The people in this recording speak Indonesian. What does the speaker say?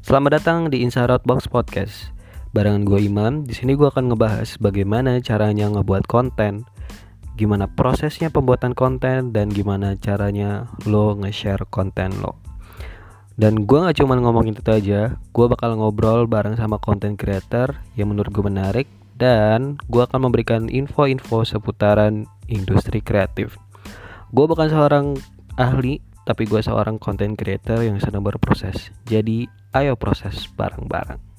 Selamat datang di Inside Box Podcast. Barengan gue Imam, di sini gue akan ngebahas bagaimana caranya ngebuat konten, gimana prosesnya pembuatan konten, dan gimana caranya lo nge-share konten lo. Dan gue gak cuma ngomongin itu aja, gue bakal ngobrol bareng sama konten creator yang menurut gue menarik, dan gue akan memberikan info-info seputaran industri kreatif. Gue bukan seorang ahli, tapi gue seorang content creator yang sedang berproses. Jadi, ayo proses bareng-bareng.